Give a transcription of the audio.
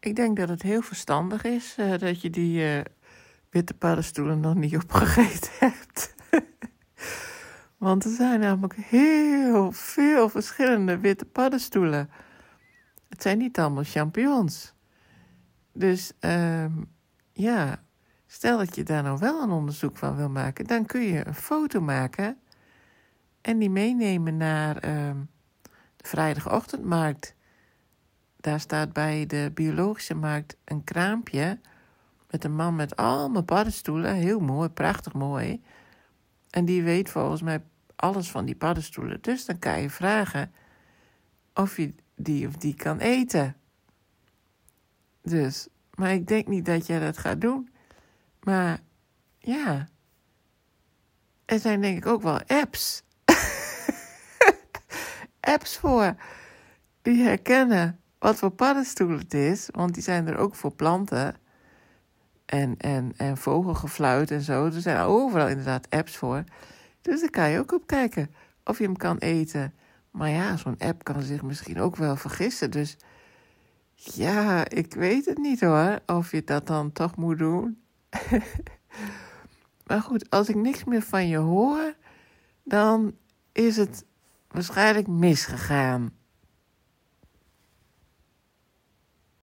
ik denk dat het heel verstandig is eh, dat je die eh, witte paddenstoelen nog niet opgegeten hebt. Want er zijn namelijk heel veel verschillende witte paddenstoelen. Het zijn niet allemaal champignons. Dus ehm, ja, stel dat je daar nou wel een onderzoek van wil maken, dan kun je een foto maken en die meenemen naar ehm, de vrijdagochtendmarkt. Daar staat bij de biologische markt een kraampje met een man met allemaal paddenstoelen. Heel mooi, prachtig mooi. En die weet volgens mij alles van die paddenstoelen. Dus dan kan je vragen of je die of die kan eten. Dus, maar ik denk niet dat jij dat gaat doen. Maar ja, er zijn denk ik ook wel apps. apps voor die herkennen wat voor paddenstoel het is. Want die zijn er ook voor planten. En, en, en vogelgefluit en zo. Er zijn overal inderdaad apps voor. Dus daar kan je ook op kijken of je hem kan eten. Maar ja, zo'n app kan zich misschien ook wel vergissen. Dus ja, ik weet het niet hoor. Of je dat dan toch moet doen. maar goed, als ik niks meer van je hoor, dan is het waarschijnlijk misgegaan.